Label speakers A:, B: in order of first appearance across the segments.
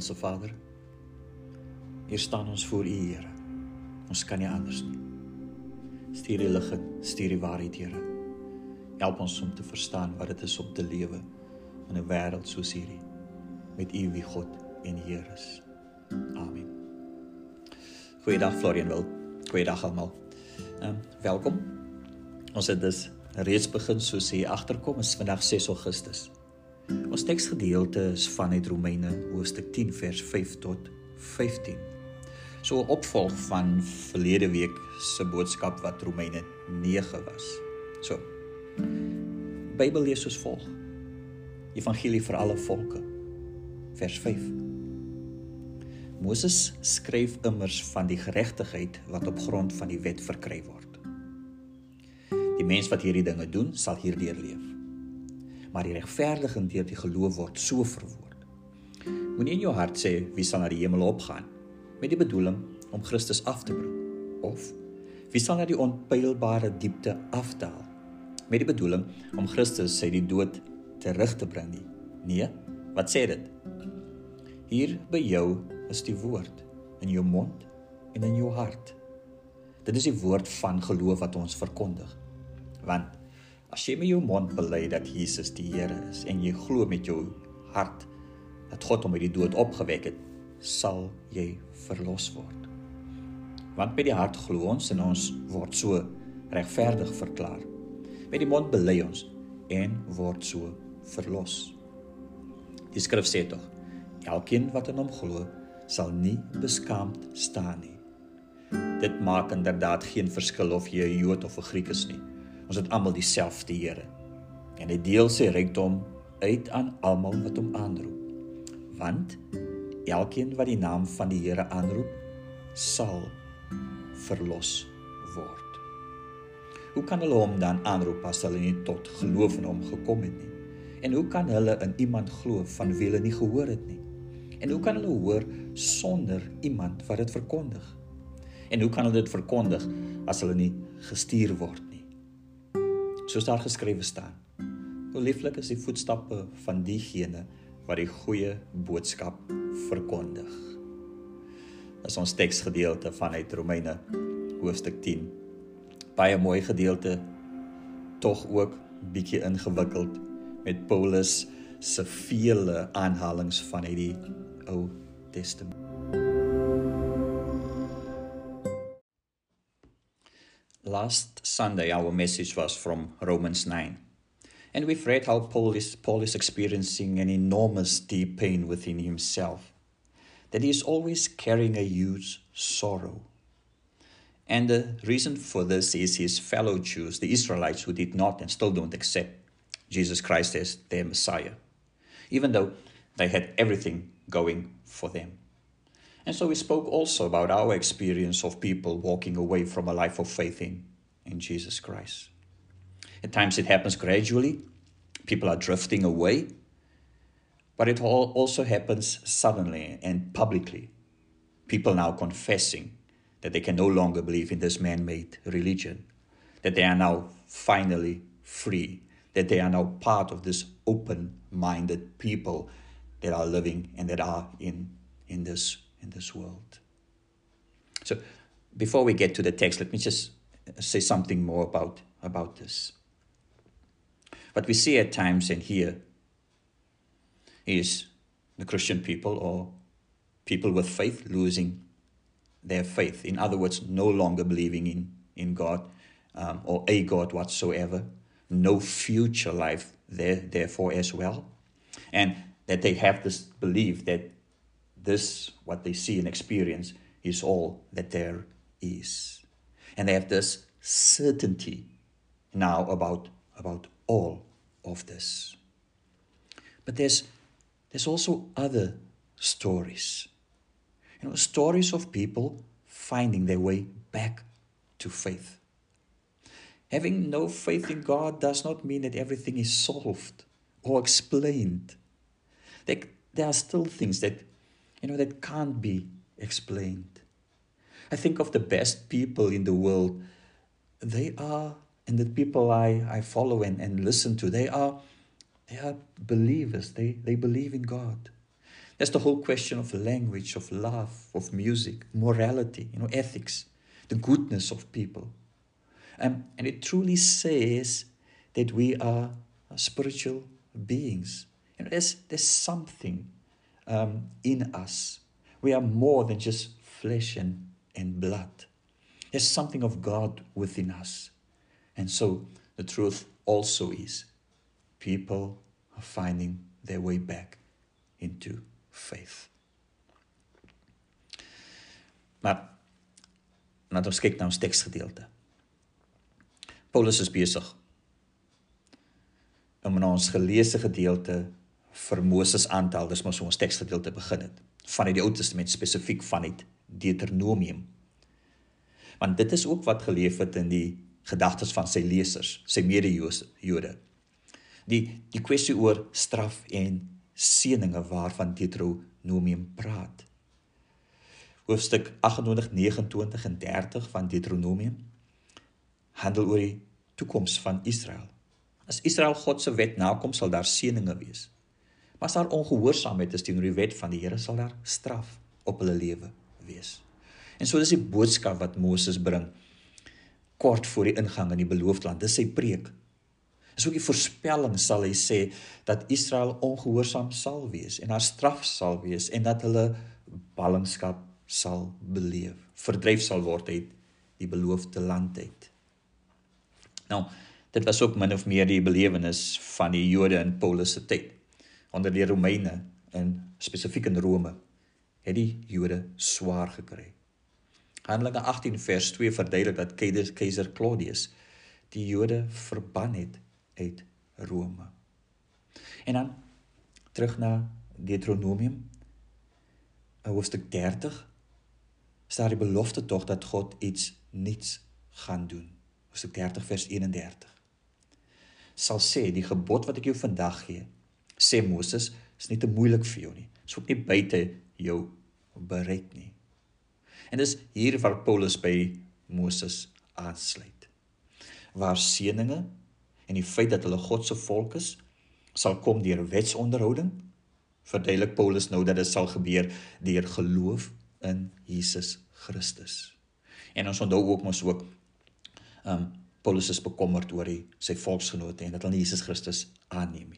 A: Hemelse Vader, hier staan ons voor U, Here. Ons kan nie anders nie. Stuur die lig en stuur die waarheid, Here. Help ons om te verstaan wat dit is om te lewe in 'n wêreld soos hierdie met U wie God en Heer is. Amen. Goeiedag Florian wil. Goeiedag almal. Ehm um, welkom. Ons het dus reeds begin soos jy agterkom is vandag 6 Augustus. Ons teksgedeelte is vanuit Romeine hoofstuk 10 vers 5 tot 15. So 'n opvolg van verlede week se boodskap wat Romeine 9 was. So. Bybel lees soos volg. Evangelie vir alle volke. Vers 5. Moses skryf immers van die geregtigheid wat op grond van die wet verkry word. Die mens wat hierdie dinge doen, sal hierdeur leef. Maar die regverdiging deur die geloof word so verwoord. Moenie in jou hart sê wie sal na die hemel opgaan met die bedoeling om Christus af te bring of wie sal na die onpeilbare diepte afdaal met die bedoeling om Christus uit die dood terug te bring nie. Nee, wat sê dit? Hier by jou is die woord in jou mond en in jou hart. Dit is die woord van geloof wat ons verkondig. Want as jy met jou mond bely dat Jesus die Here is en jy glo met jou hart dat God hom uit die dood opgewek het, sal jy verlos word. Want met die hart glo ons en ons word so regverdig verklaar. Met die mond bely ons en word so verlos. Die skrif sê tog: Elkeen wat in hom glo, sal nie beskaamd staan nie. Dit maak inderdaad geen verskil of jy 'n Jood of 'n Griek is nie. Ons het almal dieselfde Here. En hy deel sy rykdom uit aan almal wat hom aanroep. Want elkeen wat die naam van die Here aanroep, sal verlos word. Hoe kan hulle hom dan aanroep as hulle nie tot geloof in hom gekom het nie? En hoe kan hulle in iemand glo van wie hulle nie gehoor het nie? En hoe kan hulle hoor sonder iemand wat dit verkondig? En hoe kan hulle dit verkondig as hulle nie gestuur word? Soos daar geskrywe staan. Hoe lieflik is die voetstappe van diegene wat die goeie boodskap verkondig. Dis ons teksgedeelte vanuit Romeine hoofstuk 10. Baie mooi gedeelte tog ook bietjie ingewikkeld met Paulus se vele aanhalings van hierdie Ou Testament. Last Sunday our message was from Romans 9. And we've read how Paul is, Paul is experiencing an enormous deep pain within himself, that he is always carrying a huge sorrow. And the reason for this is his fellow Jews, the Israelites, who did not and still don't accept Jesus Christ as their Messiah, even though they had everything going for them. And so we spoke also about our experience of people walking away from a life of faith in, in Jesus Christ. At times it happens gradually, people are drifting away, but it all also happens suddenly and publicly. People now confessing that they can no longer believe in this man made religion, that they are now finally free, that they are now part of this open minded people that are living and that are in, in, this, in this world. So, before we get to the text, let me just say something more about, about this. What we see at times and here is the Christian people or people with faith losing their faith. In other words, no longer believing in, in God um, or a God whatsoever, no future life there, therefore, as well. And that they have this belief that this, what they see and experience, is all that there is. And they have this certainty now about, about all of this. But there's, there's also other stories. You know, stories of people finding their way back to faith. Having no faith in God does not mean that everything is solved or explained. There, there are still things that, you know, that can't be explained. I think of the best people in the world. They are, and the people I, I follow and, and listen to, they are, they are believers. They, they believe in God. That's the whole question of language, of love, of music, morality, you know, ethics, the goodness of people. Um, and it truly says that we are spiritual beings. You know, there's, there's something um, in us. We are more than just flesh and, and blood. There's something of God within us. And so the truth also is people are finding their way back into faith. Maar laat ons kyk na ons teksgedeelte. Paulus is besig om in ons geleesde gedeelte vir Moses aan te haal, dis mos hoe ons teksgedeelte begin het, van die Ou Testament spesifiek van die Deuteronomium. Want dit is ook wat geleef het in die gedagtes van sy lesers, sy mede-Jode. Die die kwessie oor straf en seëninge waarvan Deuteronomium praat. Hoofstuk 28, 29 en 30 van Deuteronomium handel oor die toekoms van Israel. As Israel God se wet nakom, sal daar seëninge wees. Maar as daar ongehoorsaamheid is teenoor die wet van die Here, sal daar straf op hulle lewe wees. En so dis die boodskap wat Moses bring kort voor die ingang in die beloofde land. Dis sy preek is ook die voorspelling sal hy sê dat Israel ongehoorsaam sal wees en haar straf sal wees en dat hulle ballingskap sal beleef, verdryf sal word uit die beloofde land uit. Nou, dit was ook min of meer die belewenis van die Jode in Paulus se tyd onder die Romeine en spesifiek in Rome het die Jode swaar gekry. Handelinge 18 vers 2 verduidelik dat keiser Claudius die Jode verban het uit Rome. En dan terug na Deuteronomium hoofstuk 30 staan die belofte tog dat God iets nuuts gaan doen. Hoofstuk 30 vers 31. Sal sê die gebod wat ek jou vandag gee, sê Moses, is nie te moeilik vir jou nie. Dit is ook nie buite jou bereik nie. En dis hier waar Paulus by Moses aansluit. Waar seëninge en die feit dat hulle God se volk is sal kom deur wetsonderhouding verduidelik Paulus nou dat dit sal gebeur deur geloof in Jesus Christus. En ons onthou ook mos ook um Paulus is bekommerd oor die, sy volksgenote en dat hulle Jesus Christus aanneem.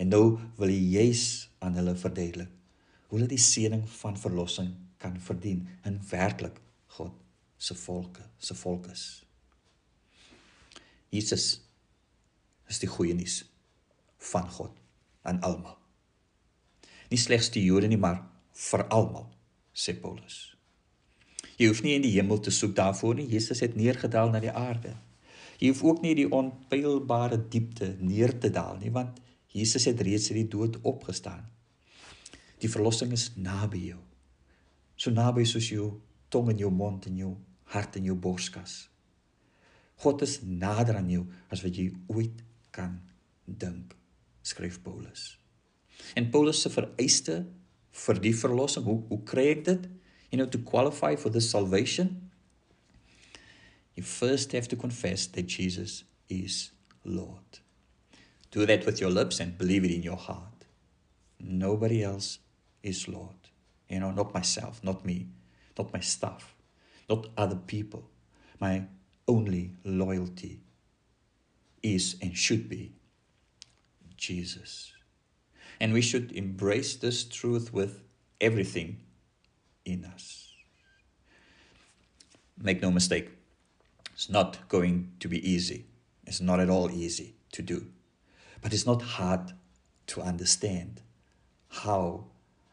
A: En nou wil hy juis aan hulle verduidelik hoe hulle die seëning van verlossing kan verdien in werklik God se volke, se volk is. Jesus is die goeie nuus van God aan almal. Nie slegs die Jode nie, maar vir almal, sê Paulus. Jy hoef nie in die hemel te soek daarvoor nie. Jesus het neergedaal na die aarde. Jy hoef ook nie die onpeilbare diepte neer te daal nie, want Jesus het reeds uit die dood opgestaan. Die verlossing is naby jou. So naby soos jou tong in jou mond en jou hart in jou borskas. God is nader aan jou as wat jy ooit kan dink, skryf Paulus. En Paulus se vereiste vir die verlossing, hoe hoe kry ek dit? You know to qualify for this salvation, you first have to confess that Jesus is Lord. Do that with your lips and believe it in your heart. Nobody else is Lord. You know, not myself, not me, not my stuff, not other people. My only loyalty is and should be Jesus. And we should embrace this truth with everything in us. Make no mistake, it's not going to be easy. It's not at all easy to do. But it's not hard to understand how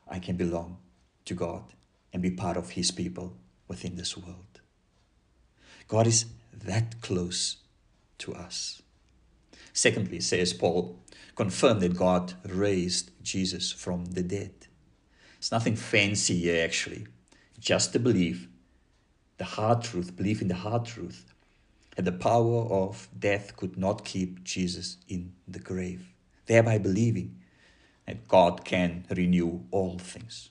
A: I can belong to God and be part of His people within this world. God is that close to us. Secondly, says Paul, confirm that God raised Jesus from the dead. It's nothing fancy here, actually. Just to believe the hard truth, belief in the hard truth, that the power of death could not keep Jesus in the grave, thereby believing that God can renew all things.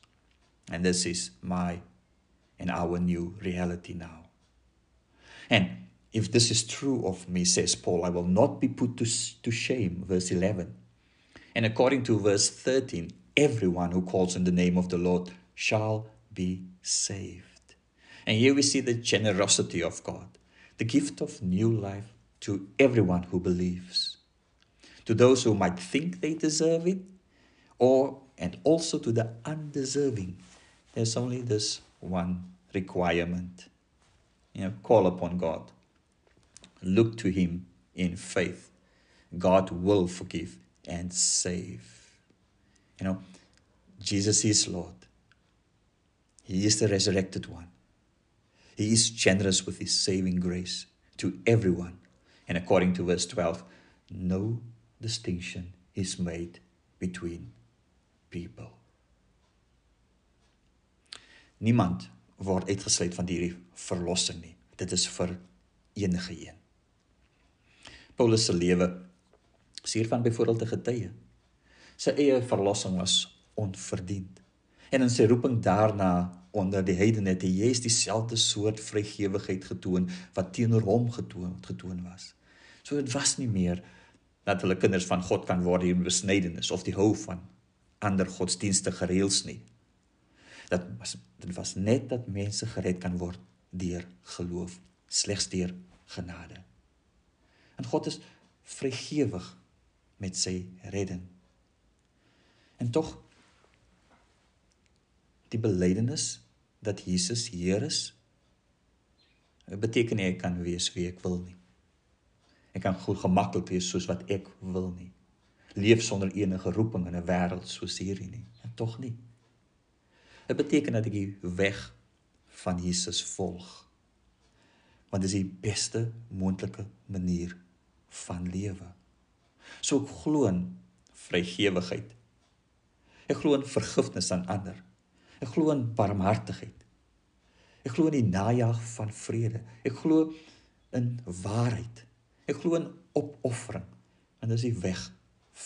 A: And this is my and our new reality now. And if this is true of me, says Paul, I will not be put to, to shame. Verse 11. And according to verse 13, everyone who calls on the name of the Lord shall be saved. And here we see the generosity of God, the gift of new life to everyone who believes. To those who might think they deserve it, or and also to the undeserving. There's only this one requirement. You know, call upon God. Look to him in faith. God will forgive and save. You know, Jesus is Lord. He is the resurrected one. He is generous with his saving grace to everyone. And according to verse 12, no distinction is made between people. Niemand word uitgesluit van hierdie verlossing nie. Dit is vir enige een. Paulus se lewe is hiervan byvoorbeeld 'n getuie. Sy eie verlossing was onverdiend. En in sy roeping daarna onder die heidene het juist dieselfde soort vrygewigheid getoon wat teenoor hom getoon getoon was. So dit was nie meer dat hulle kinders van God kan word in besnydenis of die hou van ander godsdienstige reëls nie. Dat was dit was net dat mense gered kan word deur geloof, slegs deur genade. En God is vrygewig met sy redding. En tog die belydenis dat Jesus Heer is, beteken nie ek kan wees wie ek wil nie. Ek kan goed gemaklik wees soos wat ek wil nie. Leef sonder enige roeping in 'n wêreld soos hierdie nie. En tog nie. Dit beteken dat ek die weg van Jesus volg. Want dit is die beste moontlike manier van lewe. So ek glo in vrygewigheid. Ek glo in vergifnis aan ander. Ek glo in barmhartigheid. Ek glo in die najag van vrede. Ek glo in waarheid. Ek glo in opoffering. En dis die weg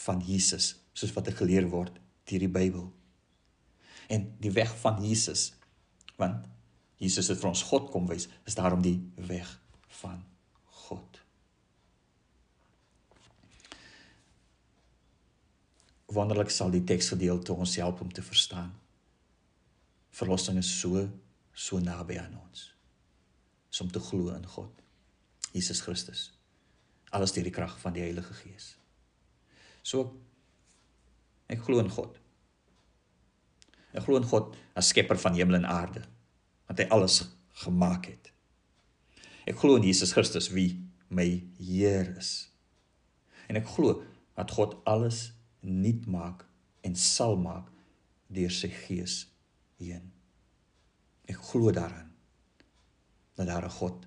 A: van Jesus, soos wat ek geleer word deur die Bybel. En die weg van Jesus, want Jesus het vir ons God kom wys, is daarom die weg van God. Wonderlik sal die teksgedeelte ons help om te verstaan verlossing is so so naby aan ons. Is om te glo in God. Jesus Christus. Alles deur die krag van die Heilige Gees. So ek glo in God. Ek glo in God as skepper van hemel en aarde, want hy alles gemaak het. Ek glo in Jesus Christus wie my Heer is. En ek glo dat God alles nuut maak en sal maak deur sy Gees heen. Ek glo daaraan dat daar 'n God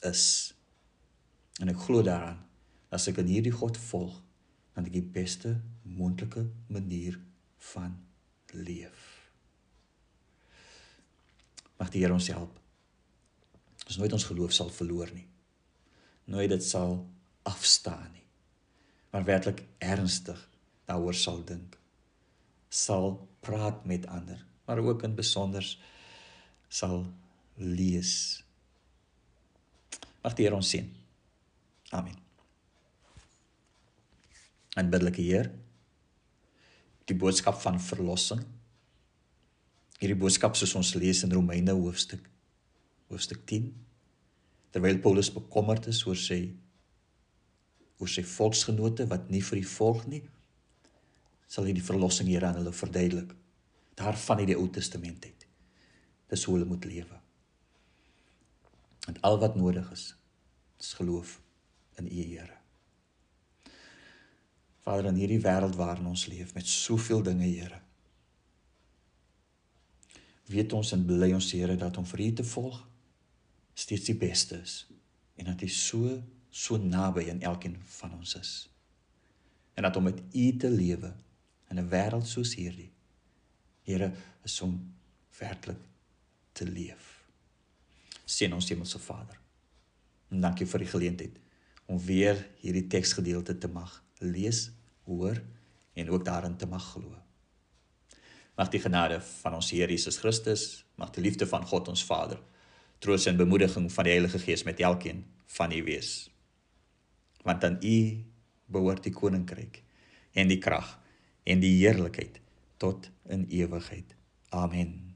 A: is. En ek glo daaraan as ek aan hierdie God volg, dan ek die beste moontlike manier van leef. Mag die Here ons help. Ons nooit ons geloof sal verloor nie. Nooit dit sal afstaan nie. Maar werklik ernstig daaroor sal dink. Sal praat met ander maar ook in besonder sal lees. Mag die Here ons sien. Amen. En biddelike Heer, die boodskap van verlossing. Hierdie boodskap soos ons lees in Romeine hoofstuk hoofstuk 10 terwyl Paulus bekommerd is oor sy oor sy volksgenote wat nie vir die volk nie sal hy die verlossing hier aan hulle verduidelik daarvan uit die Ou Testament uit. Dis hoe hulle moet lewe. En al wat nodig is, is geloof in U Here. Vader, in hierdie wêreld waarin ons leef met soveel dinge, Here. Weet ons en bly ons Here dat om vir U te volg steeds die beste is en dat U so so naby aan elkeen van ons is. En dat om met U te lewe in 'n wêreld soos hierdie Here is om werklik te leef. Seën ons Hemelse Vader. En dankie vir die geleentheid om weer hierdie teksgedeelte te mag lees, hoor en ook daarin te mag glo. Mag die genade van ons Here Jesus Christus, mag die liefde van God ons Vader, troos en bemoediging van die Heilige Gees met elkeen van u wees. Want aan u behoort die koninkryk en die krag en die heerlikheid tot in ewigheid. Amen.